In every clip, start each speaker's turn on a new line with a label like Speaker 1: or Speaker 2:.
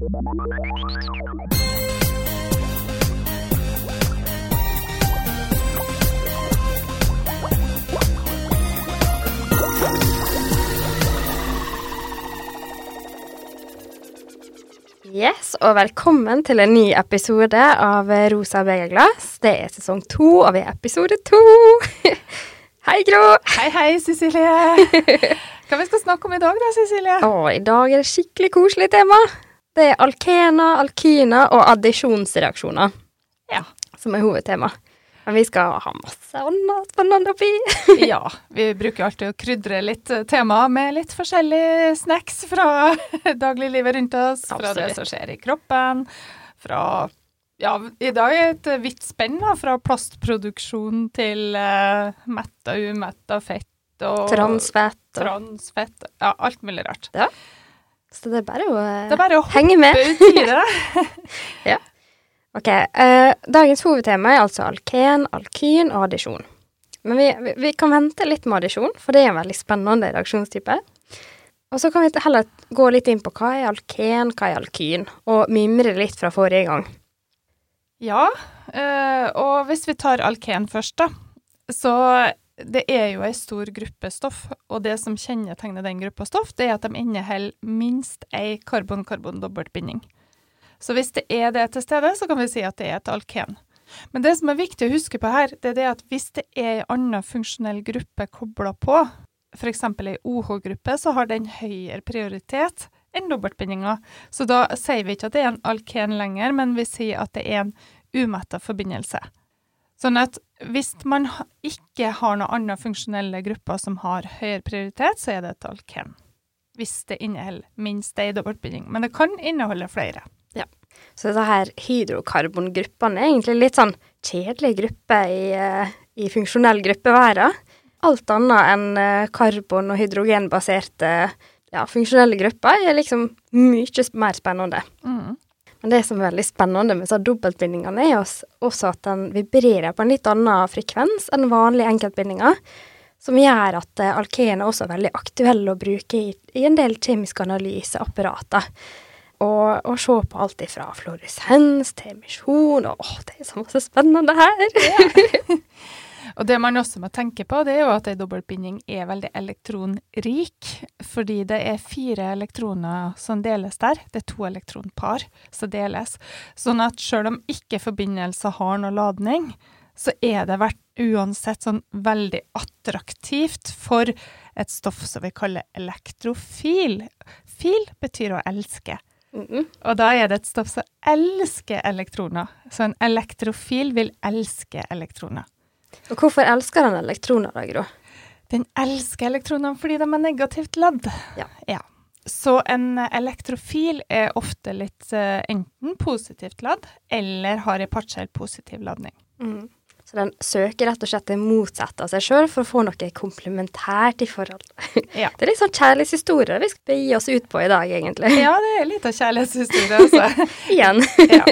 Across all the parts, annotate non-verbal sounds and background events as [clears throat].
Speaker 1: Yes, og velkommen til en ny episode av Rosa begerglass. Det er sesong to, og vi er episode to. [laughs] Hei, Gro.
Speaker 2: Hei, hei, Cecilie. [laughs] Hva vi skal snakke om i dag da, Cecilie?
Speaker 1: Å, I dag er det skikkelig koselig tema. Det er alkener, alkyner og addisjonsreaksjoner
Speaker 2: Ja.
Speaker 1: som er hovedtema. Men vi skal ha masse annet spennende oppi. [laughs]
Speaker 2: ja. Vi bruker alltid å krydre litt temaer med litt forskjellige snacks fra [laughs] dagliglivet rundt oss. Fra det som skjer i kroppen. Fra Ja, i dag er et vidt spenn, da. Fra plastproduksjon til uh, metta, umetta fett og
Speaker 1: Transfett. Og.
Speaker 2: transfett. Ja, alt mulig rart.
Speaker 1: Så det er bare å eh,
Speaker 2: Det er bare å
Speaker 1: henge med.
Speaker 2: hoppe uti det. [laughs]
Speaker 1: Ok, Uh, Dagens hovedtema er altså alken, alkyn og addisjon. Men vi, vi, vi kan vente litt med addisjon, for det er en veldig spennende reaksjonstype. Og så kan vi heller gå litt inn på hva er alken, hva er alkyn, og mimre litt fra forrige gang.
Speaker 2: Ja, uh, og hvis vi tar alken først, da, så det er jo ei stor gruppe stoff, og det som kjennetegner den gruppa stoff, det er at de inneholder minst ei karbon-karbon-dobbeltbinding. Så hvis det er det til stede, så kan vi si at det er et alken. Men det som er viktig å huske på her, det er det at hvis det er ei anna funksjonell gruppe kobla på, f.eks. ei OH-gruppe, så har den høyere prioritet enn dobbeltbindinga. Så da sier vi ikke at det er en alken lenger, men vi sier at det er en umetta forbindelse. Sånn at hvis man ikke har noen andre funksjonelle grupper som har høyere prioritet, så er det et alken. Hvis det inneholder minst ei dobbeltbinding. Men det kan inneholde flere. Ja.
Speaker 1: Så disse her hydrokarbongruppene er egentlig litt sånn kjedelige grupper i, eh, i funksjonell gruppevære. Alt annet enn eh, karbon- og hydrogenbaserte ja, funksjonelle grupper er liksom mye mer spennende.
Speaker 2: Mm.
Speaker 1: Men det som er veldig spennende med så dobbeltbindingene, er også at den vibrerer på en litt annen frekvens enn vanlige enkeltbindinger, som gjør at alkene alkener også er veldig aktuelle å bruke i, i en del kjemiske analyseapparater. Og, og se på alt ifra fluoresens til emisjon, og Å, det er så masse spennende her! [laughs]
Speaker 2: Og det man også må tenke på, det er jo at ei dobbeltbinding er veldig elektronrik, fordi det er fire elektroner som deles der. Det er to elektronpar som deles. Sånn at selv om ikke forbindelser har noe ladning, så er det vært uansett sånn veldig attraktivt for et stoff som vi kaller elektrofil. Fil betyr å elske.
Speaker 1: Mhm.
Speaker 2: Og da er det et stoff som elsker elektroner. Så en elektrofil vil elske elektroner.
Speaker 1: Og hvorfor elsker den elektroner, da, Gro?
Speaker 2: Den elsker elektronene fordi de er negativt ladd.
Speaker 1: Ja.
Speaker 2: Så en elektrofil er ofte litt eh, enten positivt ladd, eller har en partiell positiv ladning.
Speaker 1: Mm. Så den søker rett og slett det motsatte av seg sjøl for å få noe komplementært i forhold.
Speaker 2: Ja. [laughs]
Speaker 1: Det er litt sånn kjærlighetshistorie vi skal gi oss ut på i dag, egentlig.
Speaker 2: ja, det er litt av kjærlighetshistorie, altså. [laughs]
Speaker 1: Igjen. [laughs]
Speaker 2: ja.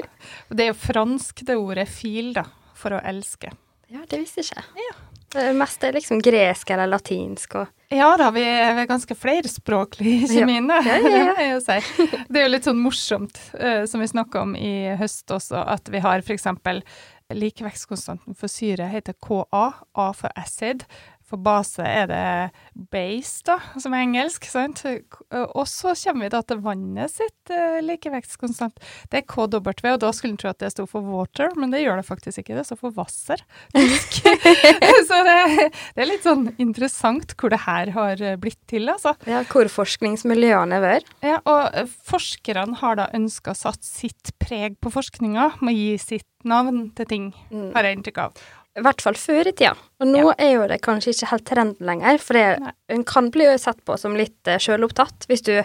Speaker 2: Det er jo fransk, det ordet fil, da, for å elske.
Speaker 1: Ja, det visste jeg ikke.
Speaker 2: Ja.
Speaker 1: Det meste er liksom gresk eller latinsk og
Speaker 2: Ja da, vi er ganske flerspråklige i kjemien, da.
Speaker 1: Ja, ja, ja. [laughs]
Speaker 2: Det si. Det er jo litt sånn morsomt, uh, som vi snakka om i høst også, at vi har f.eks. likevektskonstanten for syre heter Ka, A for acid. For base er det base, da, som er engelsk. sant? Og så kommer vi da til vannet sitt eh, likevektskonstant. Det er KW, og da skulle en tro at det sto for water, men det gjør det faktisk ikke. Det står for Wasser. [laughs] Så det, det er litt sånn interessant hvor det her har blitt til, altså.
Speaker 1: ja, hvor forskningsmiljøene vært.
Speaker 2: Ja, og eh, forskerne har da ønska satt sitt preg på forskninga, med å gi sitt navn til ting,
Speaker 1: Mm.
Speaker 2: har jeg inntrykk av.
Speaker 1: I hvert fall før i tida. Og nå
Speaker 2: Ja.
Speaker 1: er jo det kanskje ikke helt trenden lenger, for det, kan bli jo sett på som litt uh, sjølopptatt. Hvis du,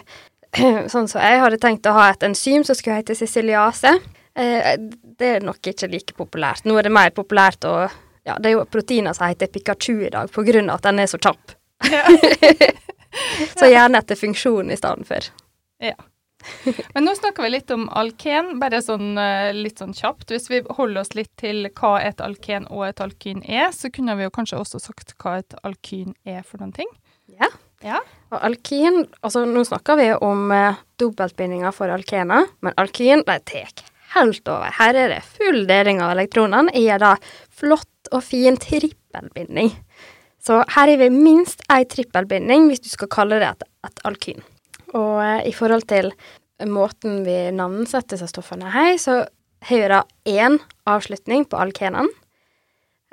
Speaker 1: [clears throat] sånn som jeg hadde tenkt å ha et enzym som skulle hete siciliase, eh, det er nok ikke like populært. Nå er det mer populært å Ja, det er jo proteiner som heter Pikachu i dag, på grunn av at den er så kjapp.
Speaker 2: Ja. [laughs]
Speaker 1: Så gjerne etter funksjon i stedet for. [laughs]
Speaker 2: Men nå snakker vi litt om alken, bare sånn eh, litt sånn kjapt. Hvis vi holder oss litt til hva et alken og et alkyn er, så kunne vi jo kanskje også sagt hva et alkyn er for noen ting.
Speaker 1: Ja.
Speaker 2: Ja.
Speaker 1: Og alkin Altså, nå snakker vi om eh, dobbeltbindinger for alkener, men alkin de tar helt over. Her er det full deling av elektronene i en da flott og fin trippelbinding. Så her har vi minst ei trippelbinding, hvis du skal kalle det et, et alkyn. Og eh, i forhold til måten vi navnsetter disse stoffene her, så har vi da én avslutning på alkenene,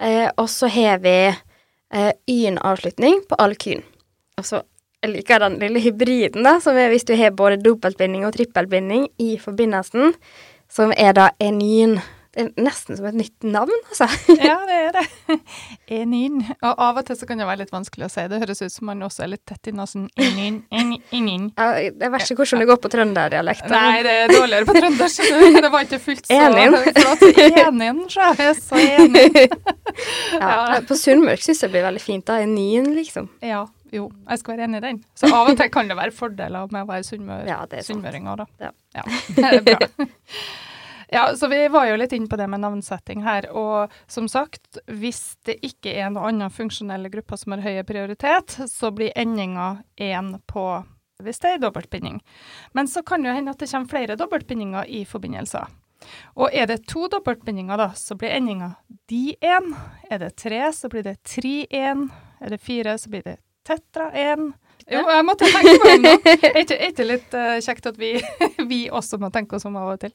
Speaker 1: eh, og så har vi eh, y-en-avslutning på alkyn. Og så jeg liker den lille hybriden, da, som er hvis du har både dobbeltbinding og trippelbinding i forbindelsen, som er da enin. Det er nesten som et nytt navn, altså. [laughs]
Speaker 2: Ja, det er det. Enin. Og av og til så kan det være litt vanskelig å si. Det høres ut som man også er litt tett i nesen. Enin, enin, enin.
Speaker 1: Ja, jeg vet ikke hvordan det går på trønderdialekt.
Speaker 2: Nei, det er dårligere på trøndersk. Det var ikke fullt så
Speaker 1: Enin. [laughs]
Speaker 2: flott. Enin, så jeg så enig. [laughs]
Speaker 1: Ja, på sunnmørk syns jeg det blir veldig fint, da. Enin, liksom.
Speaker 2: Ja, jo, jeg skal være enig i den. Så av og til kan det være fordeler med å være sunnmør,
Speaker 1: Ja, er
Speaker 2: sunnmøringer, da.
Speaker 1: Ja.
Speaker 2: det er bra. Ja, så vi var jo litt inne på det med navnsetting her, og som sagt, hvis det ikke er noen andre funksjonelle grupper som har høy prioritet, så blir endinga én på hvis det er en dobbeltbinding. Men så kan det hende at det kommer flere dobbeltbindinger i forbindelser. Og er det to dobbeltbindinger, da, så blir endinga di-1. Er det tre, så blir det tri-1. Er det fire, så blir det tetra-1. Jo, jeg måtte tenke meg om nå. [laughs] Er ikke, litt uh, kjekt at vi, [laughs] vi også må tenke oss om av og til,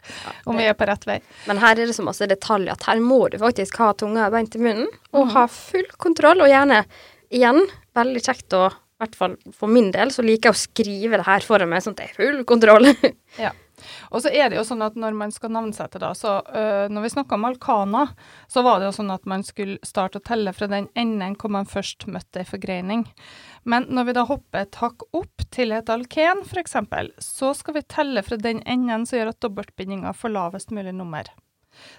Speaker 2: om vi er på rett vei?
Speaker 1: Men her er det så masse detaljer at her må du faktisk ha tunga beint i munnen, og
Speaker 2: mm.
Speaker 1: ha full kontroll, og gjerne, igjen, veldig kjekt å, i hvert fall for min del, så liker jeg å skrive det her foran meg, sånn at det er full kontroll. [laughs]
Speaker 2: Og så er det jo sånn at når man skal navnsette, da, så øh, når vi snakka om alkana, så var det jo sånn at man skulle starte å telle fra den enden hvor man først møtte ei forgreining. Men når vi da hopper et hakk opp til et alken, f.eks., så skal vi telle fra den enden som gjør at dobbeltbindinga får lavest mulig nummer.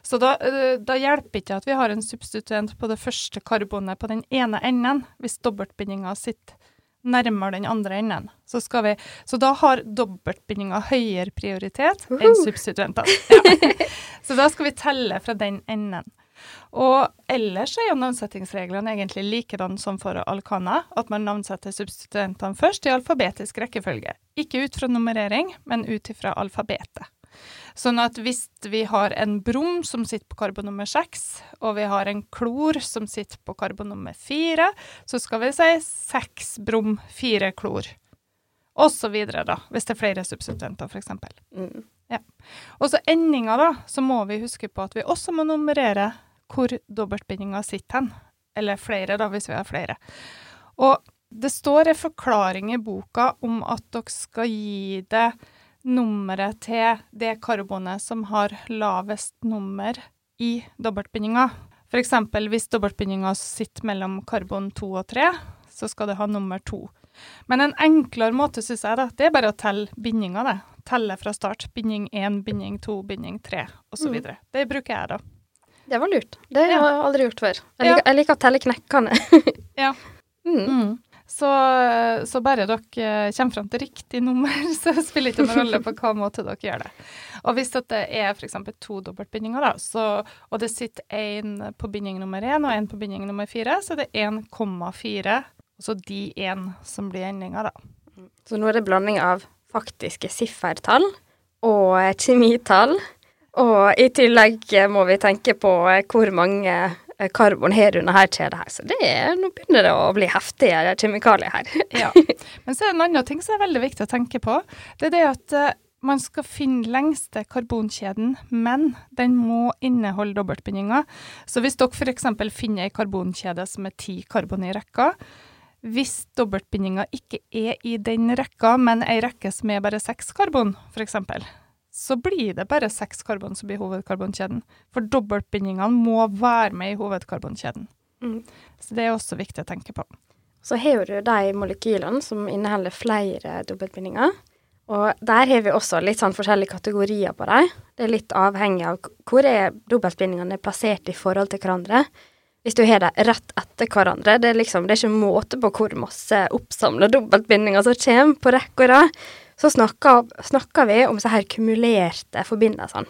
Speaker 2: Så da, øh, da hjelper ikke at vi har en substituent på det første karbonet på den ene enden, hvis dobbeltbindinga sitter nærmere den andre enden. Så, vi, så da har dobbeltbindinga høyere prioritet enn
Speaker 1: Woohoo!
Speaker 2: substituentene. [laughs] Ja. Så da skal vi telle fra den enden. Og ellers er jo navnsettingsreglene egentlig likedan som for alkana, at man navnsetter substituentene først i alfabetisk rekkefølge. Ikke ut fra nummerering, men ut ifra alfabetet. Sånn at hvis vi har en brom som sitter på karbon nummer seks, og vi har en klor som sitter på karbon nummer fire, så skal vi si seks brom, fire klor. Og så videre, da, hvis det er flere substituenter, f.eks.
Speaker 1: Mm.
Speaker 2: Og så endinga, da, så må vi huske på at vi også må nummerere hvor dobbeltbindinga sitter hen. Eller flere, da, hvis vi har flere. Og det står en forklaring i boka om at dere skal gi det nummeret til det karbonet som har lavest nummer i dobbeltbindinga. Eksempel hvis dobbeltbindinga sitter mellom karbon 2 og 3, så skal det ha nummer 2. Men en enklere måte, syns jeg, da, det er bare å telle bindinga, det. Telle fra start. Binding 1, binding 2, binding 3, osv.
Speaker 1: Mm.
Speaker 2: Det bruker jeg, da.
Speaker 1: Det var lurt. Det har jeg aldri gjort før. Jeg
Speaker 2: Ja.
Speaker 1: liker, jeg liker å telle knekkene. [laughs]
Speaker 2: Ja.
Speaker 1: Mm.
Speaker 2: Så, så bare dere eh, kommer fram til riktig nummer, [laughs] så spiller det ikke noen rolle på hva måte dere gjør det. Og hvis det er f.eks. to dobbeltbindinger, da, så, og det sitter én på binding nummer én og én på binding nummer fire, så det er 1,4, og så de én som blir endinga, da.
Speaker 1: Så nå er det blanding av faktiske siffertall og eh, kjemitall. Og i tillegg eh, må vi tenke på hvor mange karbon her du under her det her. Så det er, nå begynner det å bli heftige kjemikalier her.
Speaker 2: Ja. [laughs] Men så er det en annen ting som er veldig viktig å tenke på. Det er det at uh, man skal finne lengste karbonkjeden, men den må inneholde dobbeltbindinger. Så hvis dere f.eks. finner ei karbonkjede som er ti karbon i rekka, hvis dobbeltbindinga ikke er i den rekka, men ei rekke som er bare seks karbon, f.eks., så blir det bare seks karbon som blir hovedkarbonkjeden. For dobbeltbindingene må være med i hovedkarbonkjeden.
Speaker 1: Mm.
Speaker 2: Så det er også viktig å tenke på.
Speaker 1: Så har du de molekylene som inneholder flere dobbeltbindinger. Og der har vi også litt sånn forskjellige kategorier på dem. Det er litt avhengig av hvor er dobbeltbindingene plassert i forhold til hverandre. Hvis du har dem rett etter hverandre, det er liksom, det er ikke måte på hvor masse oppsamla dobbeltbindinger som kommer på rekke og rad, så snakker, snakker vi om så kumulerte forbindelsene.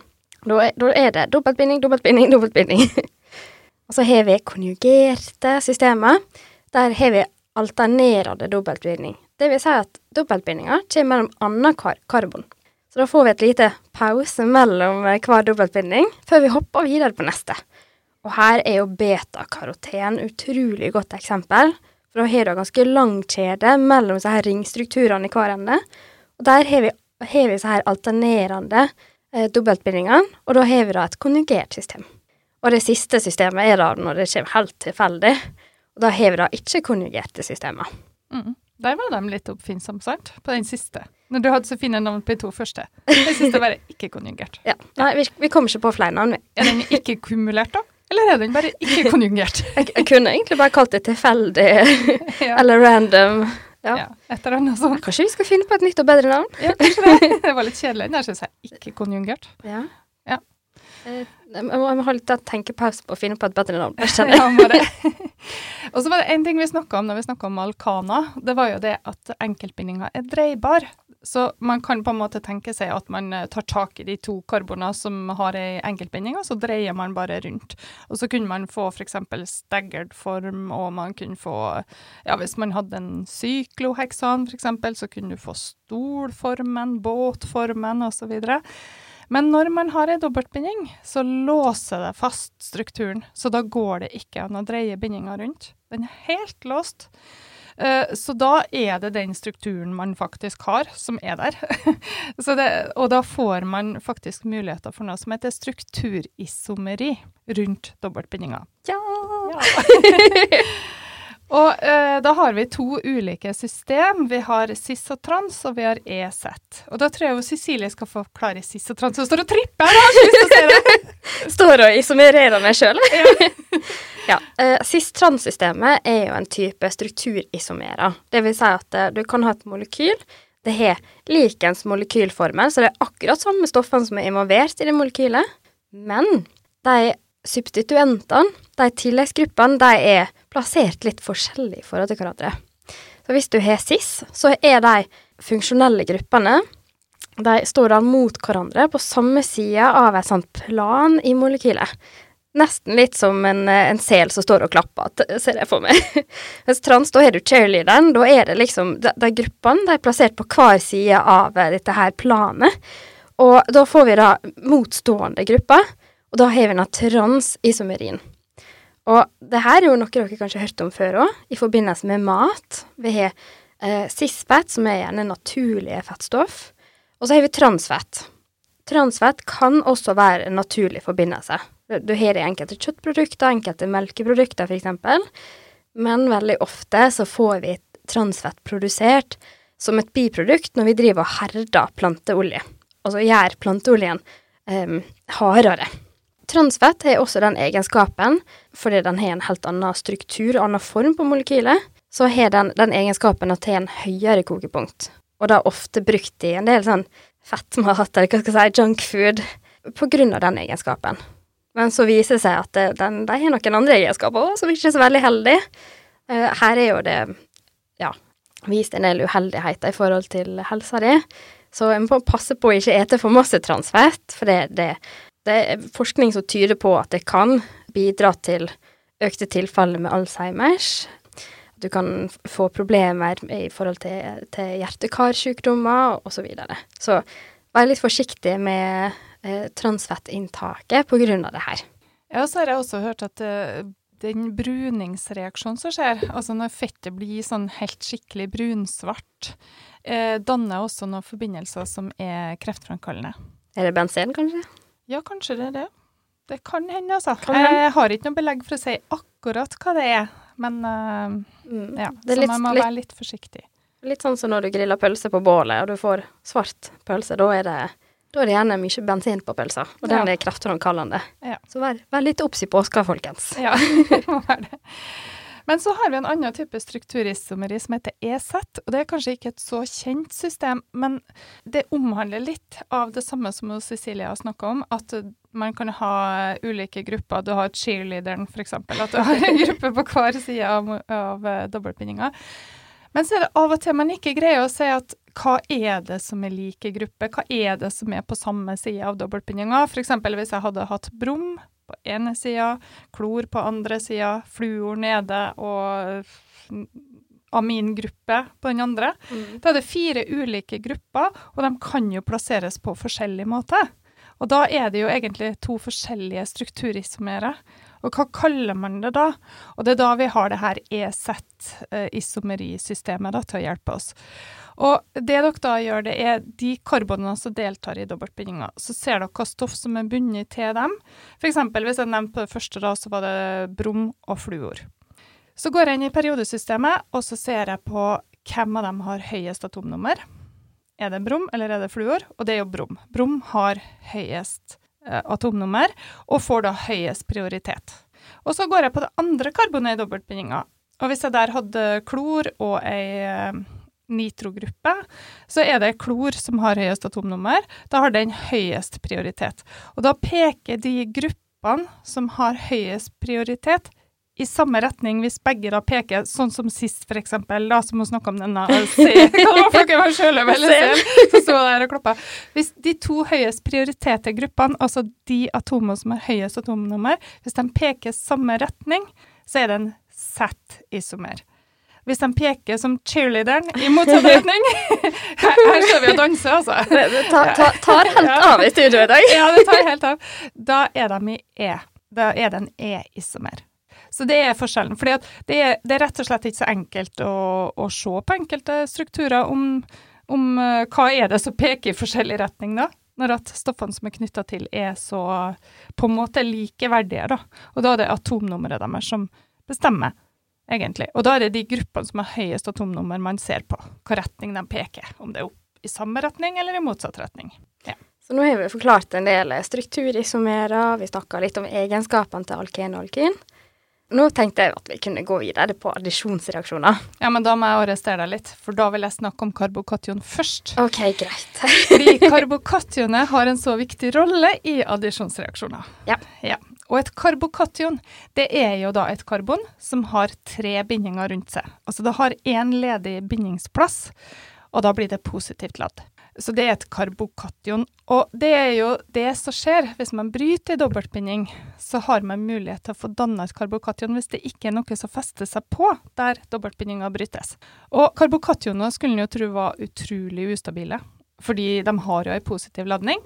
Speaker 1: Da er, da er det dobbeltbinding, dobbeltbinding, dobbeltbinding. [laughs] og så har vi konjugerte systemer. Der har vi alternerende dobbeltbinding. Det vil si at dobbeltbindinga kommer mellom annet kar karbon. Så da får vi et lite pause mellom hver dobbeltbinding før vi hopper videre på neste. Og her er jo betakaroten utrolig godt eksempel. For da har du en ganske lang kjede mellom her ringstrukturene i hver ende. Og der har vi, har vi disse her alternerende eh, dobbeltbindingene, og da har vi da et konjugert system. Og det siste systemet er da når det kommer helt tilfeldig. Og da har vi da ikke konjugerte systemer.
Speaker 2: Mm. Der var de litt oppfinnsomme, sant? På den siste. Når du hadde så fine navn på de to første. Den siste var ikke konjugert. [laughs]
Speaker 1: Ja. Nei, vi, vi kommer ikke på flere navn. vi.
Speaker 2: Er den ikke kumulert, da? Eller er den bare ikke konjugert?
Speaker 1: Jeg, jeg kunne egentlig bare kalt det tilfeldig [laughs] eller random. Ja.
Speaker 2: Et eller annet sånt.
Speaker 1: Kanskje vi skal finne på et nytt og bedre navn?
Speaker 2: Ja, kanskje det. [laughs] Det var litt kjedelig. Der syns jeg ikke konjungert.
Speaker 1: Ja.
Speaker 2: Ja.
Speaker 1: Eh, Jeg må, jeg må ha litt tenkepause på å finne på et bedre navn. [laughs]
Speaker 2: Ja, bare. [laughs] Og så var det en ting vi snakka om når vi snakka om alkana. Det var jo det at enkeltbindinga er dreibar. Så man kan på en måte tenke seg at man eh, tar tak i de to karbona som har ei enkeltbinding, og så dreier man bare rundt. Og så kunne man få f.eks. staggered form, og man kunne få Ja, hvis man hadde en sykloheksan f.eks., så kunne du få stolformen, båtformen osv. Men når man har ei dobbeltbinding, så låser det fast strukturen. Så da går det ikke an å dreie bindinga rundt. Den er helt låst. Eh, Så da er det den strukturen man faktisk har, som er der. [laughs] Så det, og da får man faktisk muligheter for noe som heter strukturisomeri rundt dobbeltbindinger.
Speaker 1: Ja! [laughs]
Speaker 2: Og eh, da har vi to ulike system. Vi har cis og trans, og vi har EZ. Og da tror jeg jo Cecilie skal forklare cis og trans. Hun står og tripper! Jeg har så lyst til å se det! [laughs]
Speaker 1: Står og isomererer meg sjøl. Ja. eh, Cis-trans-systemet er jo en type strukturisomerer. Det vil si at eh, du kan ha et molekyl. Det har likens molekylformel, så det er akkurat samme stoffene som er involvert i det molekylet. Men de substituentene, de tilleggsgruppene, de er plassert litt forskjellig i forhold til hverandre. Så hvis du har cis, så er de funksjonelle gruppene de står da mot hverandre på samme side av et sånt plan i molekylet. Nesten litt som en, eh, en sel som står og klapper, ser jeg for meg. [laughs] Mens trans, da har du cheerleaderen. Da er det liksom De, de gruppene de er plassert på hver side av eh, dette her planet. Og da får vi da motstående grupper, og da har vi da transisomerin. Og det her er jo noe dere kanskje har hørt om før òg, i forbindelse med mat. Vi har eh, cis-fett, som er gjerne naturlige fettstoff. Og så har vi transfett. Transfett kan også være en naturlig forbindelse. Du, har enkelte kjøttprodukter, enkelte melkeprodukter f.eks. Men veldig ofte så får vi transfett produsert som et biprodukt når vi driver og herder planteolje. Altså gjør planteoljen um, hardere. Transfett har også den egenskapen, fordi den har en helt annen struktur, annen form på molekylet, så har den den egenskapen at det har en høyere kokepunkt. Og det er ofte brukt i en del sånn fettmat, eller hva skal jeg si, junkfood, på grunn av den egenskapen. Men så viser det seg at det, den, de har noen andre egenskaper òg, som ikke er så veldig heldige. Eh, her er jo det, ja, vist en del uheldigheter i forhold til helsa di. Så en må passe på å ikke ete for masse transfett, for det, det, det er forskning som tyder på at det kan bidra til økte tilfeller med Alzheimers. Du kan få problemer i forhold til, til hjerte-karsykdommer osv. Så, videre. så vær litt forsiktig med eh, transfettinntaket av det her.
Speaker 2: Ja, så har jeg også hørt at eh, den bruningsreaksjonen som skjer, altså når fettet blir sånn helt skikkelig brunsvart, eh, danner også noen forbindelser som er kreftframkallende.
Speaker 1: Er det bensin, kanskje?
Speaker 2: Ja, kanskje det er det. Det kan hende, altså.
Speaker 1: Kan hende.
Speaker 2: Jeg har ikke noe belegg for å si akkurat hva det er, men uh,
Speaker 1: Mm.
Speaker 2: ja, så
Speaker 1: litt,
Speaker 2: man må
Speaker 1: litt,
Speaker 2: være litt forsiktig.
Speaker 1: litt sånn som når du griller pølse på bålet, og du får svart pølse. Da er det, da er det gjerne mye bensin på pølsa, og den
Speaker 2: Ja.
Speaker 1: er kreftfremkallende.
Speaker 2: Ja.
Speaker 1: Så vær, vær litt obs i påska, folkens.
Speaker 2: Ja, [laughs] må være det. Men så har vi en annen type strukturisomeri som heter EZ, og det er kanskje ikke et så kjent system, men det omhandler litt av det samme som Cecilie har snakka om, at man kan ha ulike grupper. Du har cheerleaderen, f.eks. At du har en gruppe på hver side av, av eh, dobbeltbindinga. Men så er det av og til man ikke greier å si at hva er det som er like gruppe? Hva er det som er på samme side av dobbeltbindinga? F.eks. hvis jeg hadde hatt brom på ene sida, klor på andre sida, fluor nede og amingruppe på den andre. Mm. Da er det fire ulike grupper, og de kan jo plasseres på forskjellig måte. Og da er det jo egentlig to forskjellige strukturisomere. Og hva kaller man det da? Og det er da vi har det her EZ-isomerisystemet eh, til å hjelpe oss. Og det dere da gjør, det er de karbonene som deltar i dobbeltbindinga. Så ser dere hva stoff som er bundet til dem. F.eks. hvis jeg nevnte på det første, da, så var det brom og fluor. Så går jeg inn i periodesystemet, og så ser jeg på hvem av dem har høyest atomnummer. Er det brom, eller er det fluor? Og det er jo brom. Brom har høyest eh, atomnummer, og får da høyest prioritet. Og så går jeg på det andre karbonet i dobbeltbindinga. Og hvis jeg der hadde klor og ei eh, nitrogruppe, så er det klor som har høyest atomnummer. Da har den høyest prioritet. Og da peker de gruppene som har høyest prioritet, i samme retning hvis begge da peker sånn som sist, f.eks., da, som hun snakka om denne [laughs] Hvis de to høyest prioriterte gruppene, altså de atomene som har høyest atomnummer, hvis de peker samme retning, så er det en Z-isomer hvis de peker som cheerleaderen i motsatt [laughs] retning [laughs] her, her står vi og danser, altså.
Speaker 1: Det tar, tar, tar helt av i studio i dag.
Speaker 2: ja, det tar helt av. Da er de i E. Da er det en E-isomer. Så det er forskjellen. For det, det, er rett og slett ikke så enkelt å, å se på enkelte strukturer om, om uh, hva er det som peker i forskjellig retning, da når at stoffene som er knytta til, er så på en måte likeverdige. Da. Og da er det atomnummeret deres som bestemmer egentlig. Og da er det de gruppene som har høyest atomnummer man ser på, hva retning de peker. Om det er opp i samme retning eller i motsatt retning. Ja.
Speaker 1: Så nå har vi forklart en del strukturisomerer, vi snakka litt om egenskapene til alken og alkin. Nå tenkte jeg at vi kunne gå videre på addisjonsreaksjoner.
Speaker 2: Ja, men da må jeg arrestere deg litt, for da vil jeg snakke om karbokation først.
Speaker 1: Ok, greit. [laughs]
Speaker 2: Fordi karbokationet har en så viktig rolle i addisjonsreaksjoner.
Speaker 1: Ja.
Speaker 2: ja. Og et karbokation, det er jo da et karbon som har tre bindinger rundt seg. Altså det har én ledig bindingsplass, og da blir det positivt ladd. Så det er et karbokation. Og det er jo det som skjer hvis man bryter en dobbeltbinding, så har man mulighet til å få danna et karbokation hvis det ikke er noe som fester seg på der dobbeltbindinga brytes. Og karbokationer skulle en jo tro var utrolig ustabile, fordi de har jo en positiv ladning.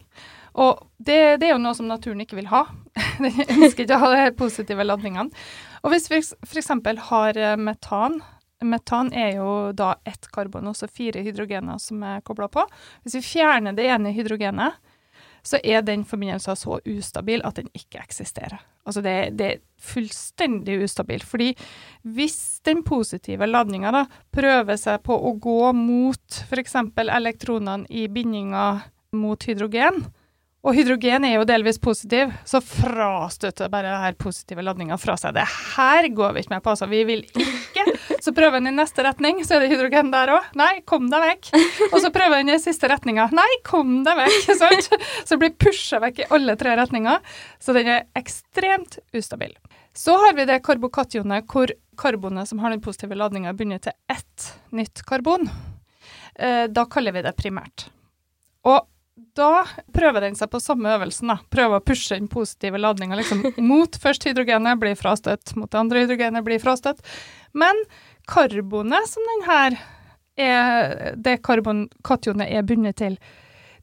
Speaker 2: Og det, det, er jo noe som naturen ikke vil ha. [laughs] Den ønsker ikke å ha de positive ladningene. Og hvis vi f.eks. har eh, metan Metan er jo da ett karbon, også fire hydrogener som er kobla på. Hvis vi fjerner det ene hydrogenet, så er den forbindelsen så ustabil at den ikke eksisterer. Altså det, det er fullstendig ustabil. Fordi hvis den positive ladninga prøver seg på å gå mot f.eks. elektronene i bindinga mot hydrogen, og hydrogen er jo delvis positiv, så frastøter bare denne positive ladninga fra seg. Det her går vi ikke med på, altså. Vi vil ikke. Så prøver den i neste retning, så er det hydrogen der òg. Nei, kom deg vekk. Og så prøver den i siste retninga. Nei, kom deg vekk. [laughs] Sant? Så blir pusha vekk i alle tre retninger. Så den er ekstremt ustabil. Så har vi det karbokationet hvor karbonet som har den positive ladninga, begynner til ett nytt karbon. Eh, da kaller vi det primært. Og da prøver den seg på samme øvelsen. da. Prøver å pushe den positive ladninga liksom, mot [laughs] først hydrogenet, blir frastøtt. Mot det andre hydrogenet, blir frastøtt. Men karbonet som den her er, det karbonkationet er bundet til,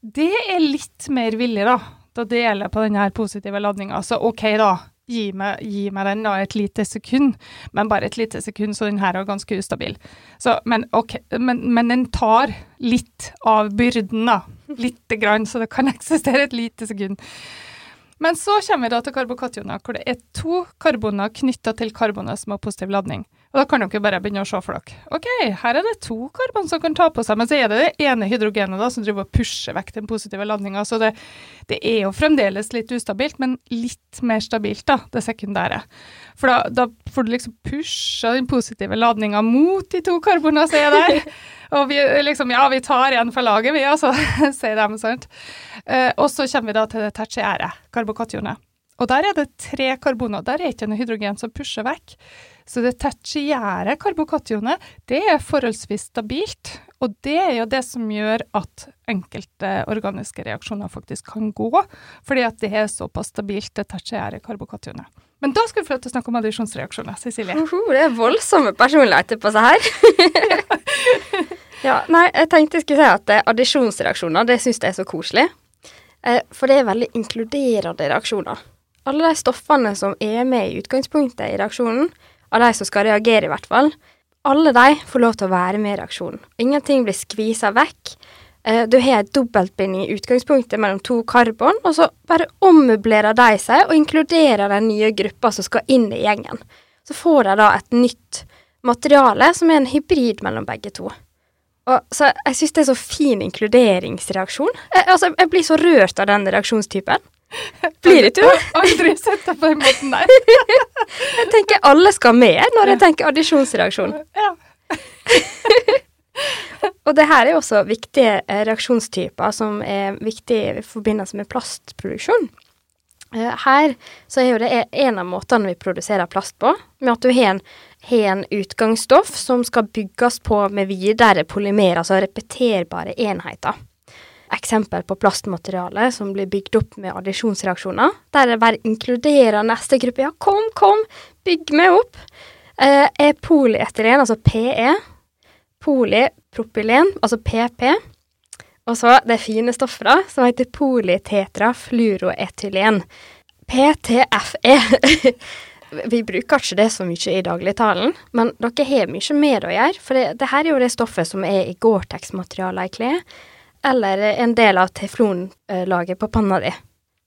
Speaker 2: det er litt mer villig da, Da deler jeg på denne positive ladninga. Så OK, da. Gi meg, gi meg, den da et lite sekund, men bare et lite sekund, så den her er ganske ustabil. Så, men, okay, men, men den tar litt av byrden, da. Lite grann, så det kan [laughs] eksistere et lite sekund. Men så kommer vi da til karbokationer, hvor det er to karboner knytta til karboner som har positiv ladning. Og da kan dere bare begynne å se for dere. OK, her er det to karbon som kan ta på seg, men så er det det ene hydrogenet da, som driver og pusher vekk den positive ladninga. Så det, det, er jo fremdeles litt ustabilt, men litt mer stabilt, da, det sekundære. For da, da får du liksom pusha den positive ladninga mot de to karbonene som er der. [laughs] Og vi liksom, ja, vi tar igjen for laget, vi, altså, [laughs] sier de, sant. Eh, og så kommer vi da til det tertiære, karbokationet. Og der er det tre karboner. Der er ikke noe hydrogen som pusher vekk. Så det tertiære karbokationet, det er forholdsvis stabilt. Og det er jo det som gjør at enkelte organiske reaksjoner faktisk kan gå, fordi at det er såpass stabilt, det tertiære karbokationet. Men da skal vi få til å snakke om addisjonsreaksjoner, Cecilie.
Speaker 1: Oho, det er voldsomme personligheter på seg her. [laughs] ja, nei, jeg tenkte jeg skulle si at eh, addisjonsreaksjoner, det syns jeg er så koselig. Eh, for det er veldig inkluderende reaksjoner. Alle de stoffene som er med i utgangspunktet i reaksjonen, av de som skal reagere i hvert fall, alle de får lov til å være med i reaksjonen. Ingenting blir skvisa vekk. Eh, du har en dobbeltbinding i utgangspunktet mellom to karbon, og så bare ommøblerer de seg og inkluderer den nye gruppa som skal inn i gjengen. Så får de da et nytt materiale som er en hybrid mellom begge to. Og, så jeg syns det er så fin inkluderingsreaksjon. Jeg, altså, jeg blir så rørt av den reaksjonstypen. Blir det du?
Speaker 2: Aldri sett det på den måten der. [laughs]
Speaker 1: jeg tenker alle skal med når jeg tenker addisjonsreaksjon.
Speaker 2: Ja. [laughs]
Speaker 1: Og det her er også viktige eh, reaksjonstyper som er viktige i forbindelse med plastproduksjon. Eh, her så er jo det en av måtene vi produserer plast på, med at du har en, har en utgangsstoff som skal bygges på med videre polymer, altså repeterbare enheter. Eksempel på plastmateriale som blir bygd opp med addisjonsreaksjoner, der det bare inkluderer neste gruppe. Ja, kom, kom, bygg meg opp! Eh, er polyetylen, altså PE, polypropylen, altså PP. Og så det fine stoffet, da, som heter polytetrafluoroetylen. PTFE. [laughs] Vi bruker ikke det så mye i dagligtalen, men dere har mye med det å gjøre. For det, det her er jo det stoffet som er i Gore-Tex-materialet i klær, eller en del av teflonlaget på panna di.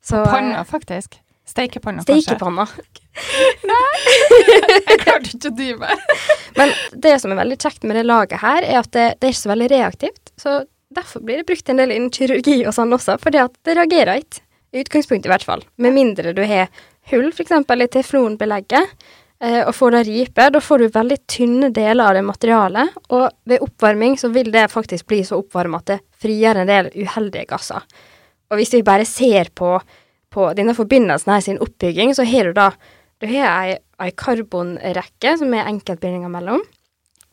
Speaker 2: Så, på panna, faktisk? Steikepanna,
Speaker 1: kanskje? Steikepanna. [laughs]
Speaker 2: Nei! [laughs] jeg klarte ikke å dy meg.
Speaker 1: Men det som er veldig kjekt med det laget her, er at det, det er ikke så veldig reaktivt. Så derfor blir det brukt en del innen kirurgi og sånn også, fordi at det reagerer ikke. I utgangspunktet i hvert fall. Med mindre du har hull, f.eks. i teflonbelegget, eh, og får det ripe. Da får du veldig tynne deler av det materialet, og ved oppvarming så vil det faktisk bli så oppvarma at det frigjør en del uheldige gasser. Og hvis vi bare ser på, på denne forbindelsen her sin oppbygging, så har du da du har ei, karbonrekke som er enkeltbindinger mellom.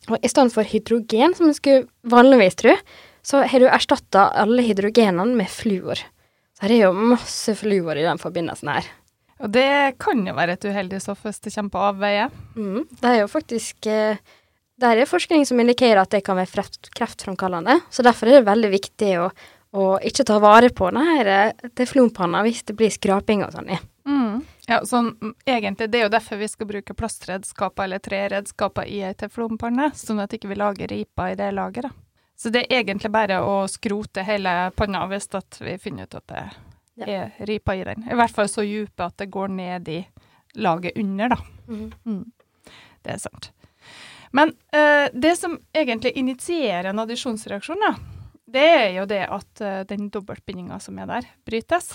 Speaker 1: Og i stedet for hydrogen, som en skulle vanligvis tro, så har du erstatta alle hydrogenene med fluor. Så her er jo masse fluor i den forbindelsen her.
Speaker 2: Og det kan jo være et uheldig stoff hvis det kommer på avveie.
Speaker 1: Mm, det er jo faktisk eh, Det er forskning som indikerer at det kan være kreftfremkallende. Så derfor er det veldig viktig å, å ikke ta vare på denne eh, teflonpanna hvis det blir skraping og sånn i.
Speaker 2: Mm. Ja, sånn egentlig, Det er jo derfor vi skal bruke plastredskaper eller treredskaper i ei teflonpanne, sånn at ikke vi ikke lager riper i det lageret. Så det er egentlig bare å skrote hele panna hvis vi finner ut at det ja. Er ripa i den. I hvert fall så dype at det går ned i laget under, da. Mm. Mm. Det er sant. Men uh, det som egentlig initierer en addisjonsreaksjon, da, det er jo det at uh, den dobbeltbindinga som er der, brytes.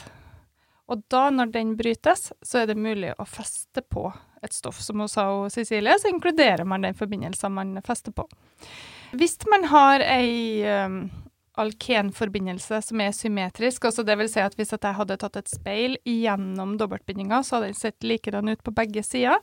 Speaker 2: Og da, når den brytes, så er det mulig å feste på et stoff. Som hun sa, Cecilie, så inkluderer man den forbindelsen man fester på. Hvis man har ei um, alkenforbindelse som er symmetrisk, Også det vil si at hvis jeg hadde tatt et speil gjennom dobbeltbindinga, så hadde den sett likedan ut på begge sider.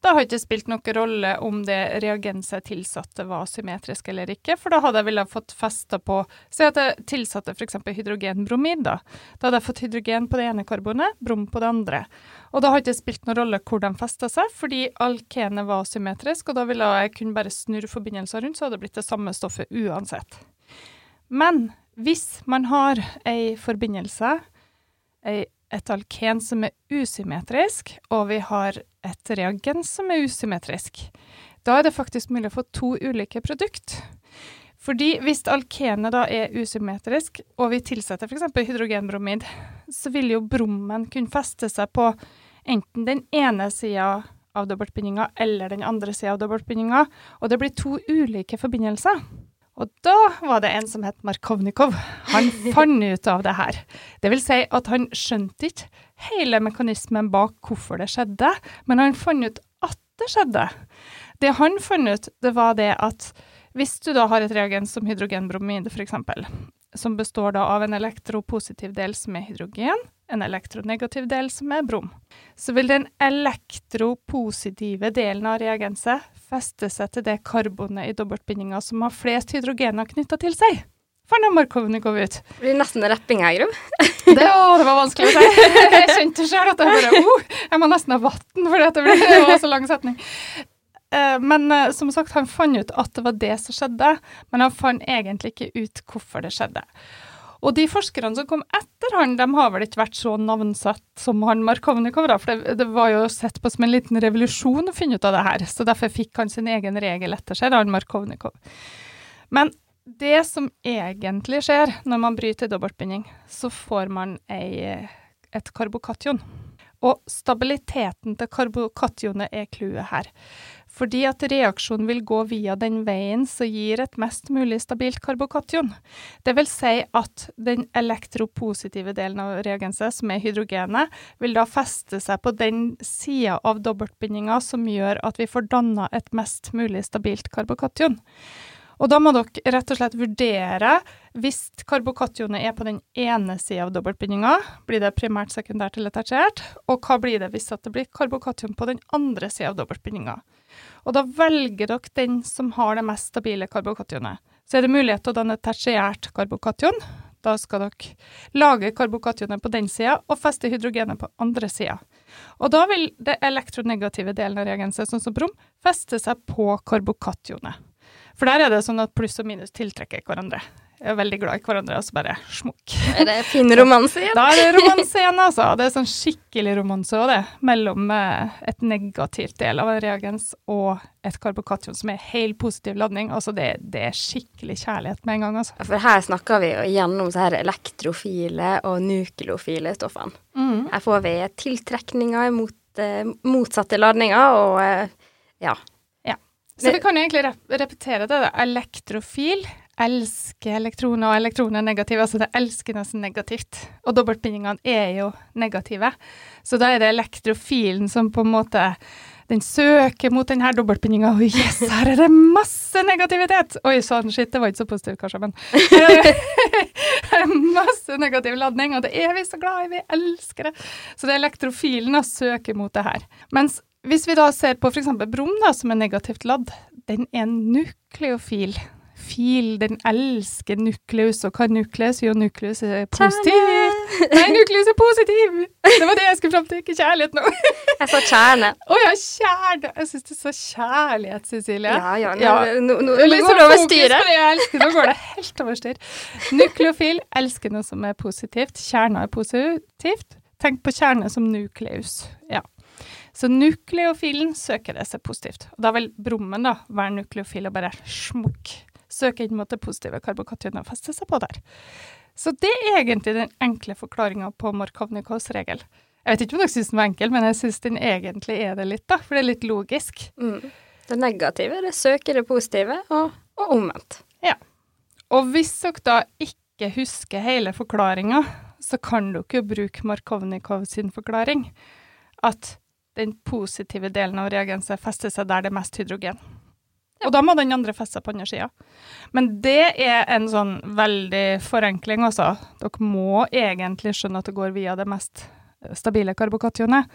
Speaker 2: Da har det ikke spilt noen rolle om det reagenset tilsatte var symmetrisk eller ikke, for da hadde jeg ville fått festa på Si at jeg tilsatte f.eks. hydrogenbromid, da. Da hadde jeg fått hydrogen på det ene karbonet, brom på det andre. Og da har det ikke spilt noen rolle hvor de festa seg, fordi alkenet var symmetrisk, og da ville jeg kunne bare snurre forbindelser rundt, så hadde det blitt det samme stoffet uansett. Men hvis man har ei forbindelse, ei et alken som er usymmetrisk, og vi har et reagens som er usymmetrisk. Da er det faktisk mulig å få to ulike produkt. Fordi hvis alkenet da er usymmetrisk, og vi tilsetter f.eks. hydrogenbromid, så vil jo brommen kunne feste seg på enten den ene sida av dobbeltbindinga eller den andre sida av dobbeltbindinga, og det blir to ulike forbindelser. Og da var det en som het Markovnikov. Han [laughs] fant ut av det her. Det vil si at han skjønte ikke hele mekanismen bak hvorfor det skjedde, men han fant ut at det skjedde. Det han fant ut, det var det at hvis du da har et reagens som hydrogenbromide, f.eks., som består da av en elektropositiv del som er hydrogen, en elektronegativ del som er brom, så vil den elektropositive delen av reagenset feste seg til det karbonet i dobbeltbindinga som har flest hydrogener knytta til seg. For når markovene går ut.
Speaker 1: Det blir nesten rapping her, Gro. [laughs]
Speaker 2: Det, å, det var vanskelig å si. Jeg kjente sjøl at jeg bare oh, Jeg må nesten ha vann, for det, ble, det var så lang setning. Eh, Men eh, som sagt, han fant ut at det var det som skjedde, men han fant egentlig ikke ut hvorfor det skjedde. Og de forskerne som kom etter han, de har vel ikke vært så navnsatt som han Markovnikov, da, for det, det var jo sett på som en liten revolusjon å finne ut av det her, så derfor fikk han sin egen regel etter seg, han Markovnikov. Men det som egentlig skjer når man bryter dobbeltbinding, så får man ei, et karbokation. Og stabiliteten til karbokationet er clouet her. Fordi at reaksjonen vil gå via den veien som gir et mest mulig stabilt karbokation. Det vil si at den elektropositive delen av reagenset, som er hydrogenet, vil da feste seg på den sida av dobbeltbindinga som gjør at vi får danna et mest mulig stabilt karbokation. Og da må dere rett og slett vurdere, hvis karbokationet er på den ene sida av dobbeltbindinga, blir det primært, sekundært eller tertiært, og hva blir det hvis det blir karbokation på den andre sida av dobbeltbindinga. Og da velger dere den som har det mest stabile karbokationet. Så er det mulighet til å danne tertiært karbokation. Da skal dere lage karbokationet på den sida og feste hydrogenet på andre sida. Og da vil det elektronegative delen av reagenset, sånn som brom, feste seg på karbokationet. For der er det sånn at pluss og minus tiltrekker hverandre. Jeg er veldig glad i hverandre, og så bare smukk.
Speaker 1: Er det fin [laughs] romanse igjen?
Speaker 2: Da er det romanse igjen, altså. Det er sånn skikkelig romanse òg, det. Mellom eh, et negativt del av en reagens og et karbokation som er helt positiv ladning. Altså det, det, er skikkelig kjærlighet med en gang, altså.
Speaker 1: For her snakker vi jo gjennom så her elektrofile og nukleofile stoffene. Mm. Her får vi tiltrekninger mot eh, motsatte ladninger og eh, ja.
Speaker 2: Så vi kan egentlig rep repetere det. da. Elektrofil elsker elektroner, og elektroner er negative. Altså det elsker nesten negativt. Og dobbeltbindingene er jo negative. Så da er det elektrofilen som på en måte den søker mot denne dobbeltbindinga. Og yes, her er det masse negativitet! Oi sann, shit, det var ikke så positivt kanskje, men Her [laughs] er masse negativ ladning, og det er vi så glad i, vi elsker det. Så det er elektrofilen som søker mot det her. Mens hvis vi da ser på f.eks. brom, da, som er negativt ladd, den er nukleofil. Fil, den elsker nukleus, og hva nukleus? Jo, nukleus er positivt. Nei, nukleus er positiv! Det var det jeg skulle fram til, ikke kjærlighet nå.
Speaker 1: jeg sa kjerne.
Speaker 2: Å oh, ja, kjerne. Jeg syns du sa kjærlighet, Cecilie.
Speaker 1: Ja, ja. Nå, ja. nå, nå, nå går det over styret.
Speaker 2: Nå går det helt over styr. Nukleofil elsker noe som er positivt. Kjerna er positivt. Tenk på kjerne som nukleus. Ja. Så nukleofilen søker det seg positivt. Og da vil brummen da være nukleofil og bare smukk søke inn mot det positive karbokationet og feste seg på der. Så det er egentlig den enkle forklaringa på Markovnikovs regel. Jeg vet ikke om dere syns den var enkel, men jeg syns den egentlig er det litt, da, for det er litt logisk.
Speaker 1: Mm. Det negative, det søker det positive, og, og omvendt.
Speaker 2: Ja. Og hvis dere da ikke husker hele forklaringa, så kan dere jo bruke Markovnikov sin forklaring. At den positive delen av reagenset fester seg der det er mest hydrogen. Ja. Og da må den andre feste seg på andre sida. Men det er en sånn veldig forenkling, altså. Dere må egentlig skjønne at det går via det mest stabile karbokationet.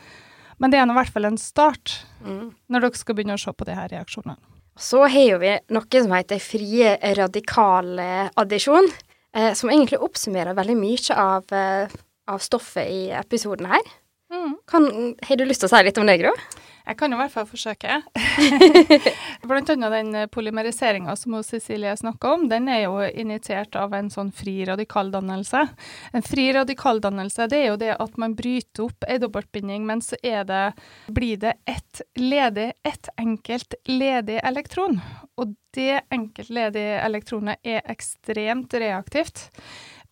Speaker 2: Men det er i hvert fall en start mm. når dere skal begynne å se på de her reaksjonene.
Speaker 1: Så har vi noe som heter frie radikaladdisjon, eh, som egentlig oppsummerer veldig mye av, eh, av stoffet i episoden her. Mm. Har du lyst til å si litt om det, Gro?
Speaker 2: Jeg kan i hvert fall forsøke. [laughs] Blant annet den polymeriseringa som Cecilie snakka om, den er jo initiert av en sånn fri radikaldannelse. En fri radikaldannelse det er jo det at man bryter opp ei dobbeltbinding, men så det, blir det ett ledig, ett enkelt ledig elektron. Og det enkeltledige elektronet er ekstremt reaktivt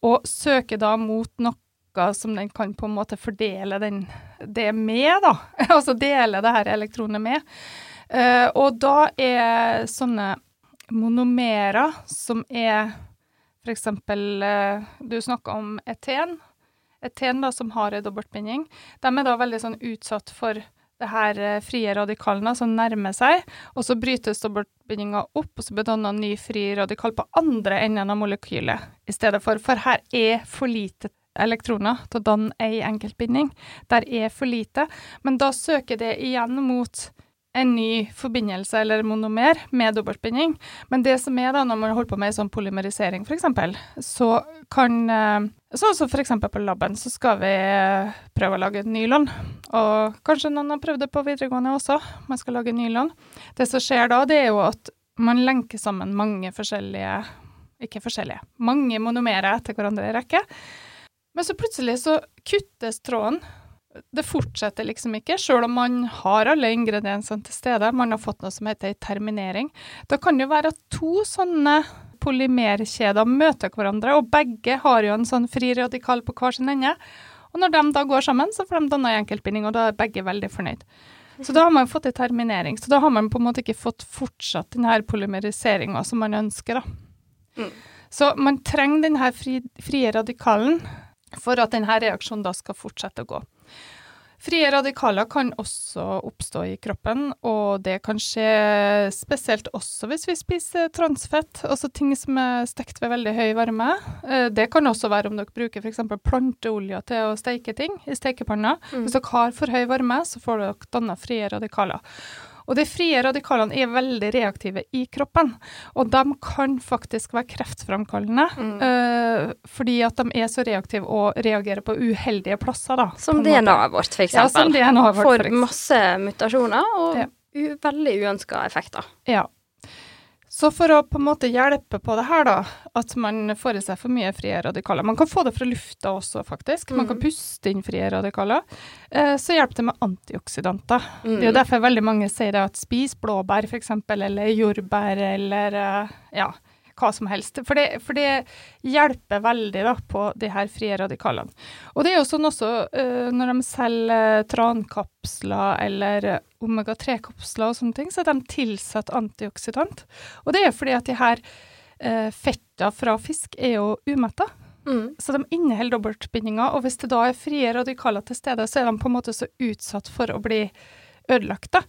Speaker 2: og søker da mot noe noe som den kan på en måte fordele den, det med, da. [laughs] altså dele det her elektronet med. Uh, og da er sånne monomerer som er f.eks. Uh, eh, du snakka om eten. Eten da, som har en dobbeltbinding. De er da veldig sånn utsatt for det her uh, frie radikalene som nærmer seg, og så brytes dobbeltbindinga opp, og så blir danna ny fri radikal på andre enden av molekylet i stedet for, for her er for lite elektroner til å danne ei enkeltbinding. Der er for lite, men da søker det igjen mot en ny forbindelse eller monomer med dobbeltbinding. Men det som er da, når man holder på med sånn polymerisering f.eks., så kan eh, Sånn som f.eks. på laben, så skal vi eh, prøve å lage nylon. Og kanskje noen har prøvd det på videregående også, man skal lage nylon. Det som skjer da, det er jo at man lenker sammen mange forskjellige Ikke forskjellige, mange monomerer etter hverandre i rekke. Men så plutselig så kuttes tråden det fortsetter liksom ikke, sjøl om man har alle ingrediensene til stede. Man har fått noe som heter terminering. Da kan det jo være at to sånne polymerkjeder møter hverandre, og begge har jo en sånn fri radikal på hver sin ende. Og når de da går sammen, så får de danna en enkeltbinding, og da er begge veldig fornøyd. Så da har man fått en terminering. Så da har man på en måte ikke fått fortsatt denne polymeriseringa som man ønsker, da. Mm. Så man trenger denne fri, frie radikalen for at denne reaksjonen da skal fortsette å gå. Frie radikaler kan også oppstå i kroppen, og det kan skje spesielt også hvis vi spiser transfett, altså ting som er stekt ved veldig høy varme. Eh, det kan også være om dere bruker f.eks. planteolje til å steike ting i stekepanna. Mm. Hvis dere har for høy varme, så får dere danna frie radikaler. Og de frie radikalene er veldig reaktive i kroppen, og de kan faktisk være kreftframkallende. Mm. Uh, fordi at de er så reaktive og reagerer på uheldige plasser, da.
Speaker 1: Som DNA-et vårt, f.eks.
Speaker 2: Ja, som DNA-et vårt.
Speaker 1: For masse mutasjoner og ja. veldig uønska effekter.
Speaker 2: Ja. Så for å på en måte hjelpe på det her, da, at man får i seg for mye frie radikaler Man kan få det fra lufta også, faktisk. Man kan mm. puste inn frie radikaler. Eh, så hjelper det med antioksidanter. Mm. Det er jo derfor veldig mange sier det at spis blåbær, f.eks., eller jordbær, eller eh, ja, hva som helst. For det, for det hjelper veldig da, på de her frie radikalene. Og det er jo sånn også uh, når de selger trankapsler eller omega-3-kapsler og sånne ting, så er de tilsatt antioksidant. Og det er fordi at de her uh, fetta fra fisk er jo umetta. Mm. Så de inneholder dobbeltbindinger, og hvis det da er frie radikaler til stede, så er de på en måte så utsatt for å bli ødelagt. da.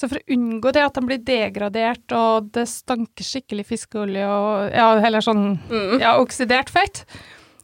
Speaker 2: Så for å unngå det at de blir degradert og det stanker skikkelig fiskeolje og ja, heller sånn mm. ja, oksidert fett,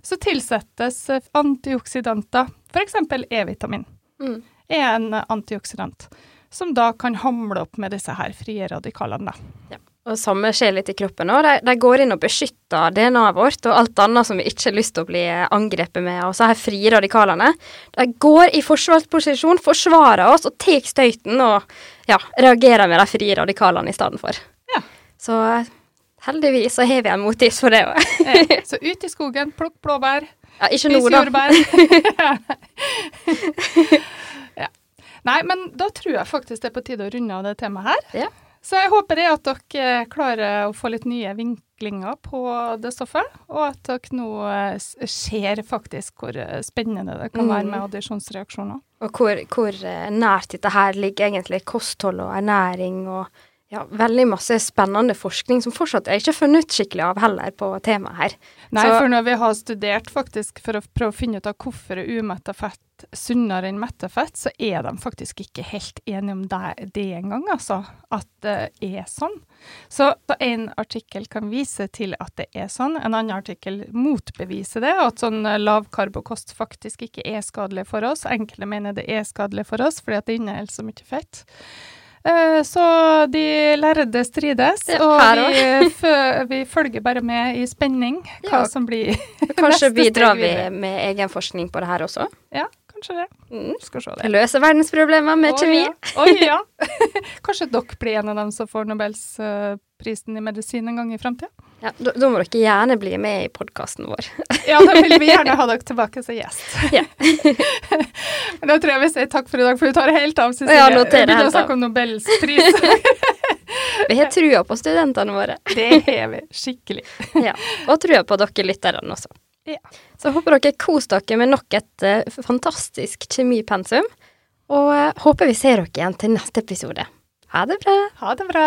Speaker 2: så tilsettes antioksidanter, f.eks. E-vitamin. Mm. Er en antioksidant som da kan hamle opp med disse her frie radikalene.
Speaker 1: Ja. Og samme skjer litt i kroppen òg. De, de, går inn og beskytter DNA-et vårt og alt annet som vi ikke har lyst til å bli angrepet med. Og så her frie radikalene. De går i forsvarsposisjon, forsvarer oss og tar støyten og ja, reagerer med de frie radikalene i stedet for. Ja. Så heldigvis så har vi en motis for det òg.
Speaker 2: ja. Så ut i skogen, plukk blåbær.
Speaker 1: Ja, ikke nå, da.
Speaker 2: jordbær. [laughs] [laughs] ja. Nei, men da tror jeg faktisk det er på tide å runde av det temaet her. Ja. Så jeg håper det at dere klarer å få litt nye vinklinger på det stoffet, og at dere nå eh, ser faktisk hvor eh, spennende det kan være med mm. addisjonsreaksjoner.
Speaker 1: Og hvor, hvor eh, nært dette her ligger egentlig kosthold og ernæring og ja, veldig masse spennende forskning som fortsatt er ikke funnet ut skikkelig av heller på temaet her.
Speaker 2: Nei, Så, for når vi har studert faktisk for å prøve å finne ut av hvorfor er umetta fett sunnere enn metta fett, så er de faktisk ikke helt enige om det, det engang, altså. At det er sånn. Så en artikkel kan vise til at det er sånn, en annen artikkel motbeviser det, at sånn lavkarbokost faktisk ikke er skadelig for oss. Enkelte mener det er skadelig for oss fordi at det inneholder så mye fett. Eh, så de lærde strides, og vi, vi, følger bare med i spenning hva ja. som blir [laughs]
Speaker 1: Kanskje [laughs] bidrar vi med egen forskning på det her også?
Speaker 2: Ja, kanskje det. Mm.
Speaker 1: Skal se det. Løse verdensproblemer med oh, kjemi.
Speaker 2: Ja. Oh, ja. [laughs] kanskje dere blir en av dem som får Nobelsprisen i medisin en gang i framtida?
Speaker 1: Ja, da, da, må dere gjerne bli med i podkasten vår. [laughs]
Speaker 2: ja, da vil vi gjerne ha dere tilbake som gjest. [laughs] Ja. [laughs] da tror jeg vi sier takk for i dag, for du tar helt av, Cecilie.
Speaker 1: Ja, Vi begynner
Speaker 2: helt av. snakke om Nobels pris.
Speaker 1: vi har trua på studentene våre.
Speaker 2: det har vi. Skikkelig.
Speaker 1: ja, Og trua på dere lytterne også. Ja. Så håper dere koser dere med nok et uh, fantastisk kjemipensum. Og uh, håper vi ser dere igjen til neste episode. Ha det bra.
Speaker 2: Ha det bra.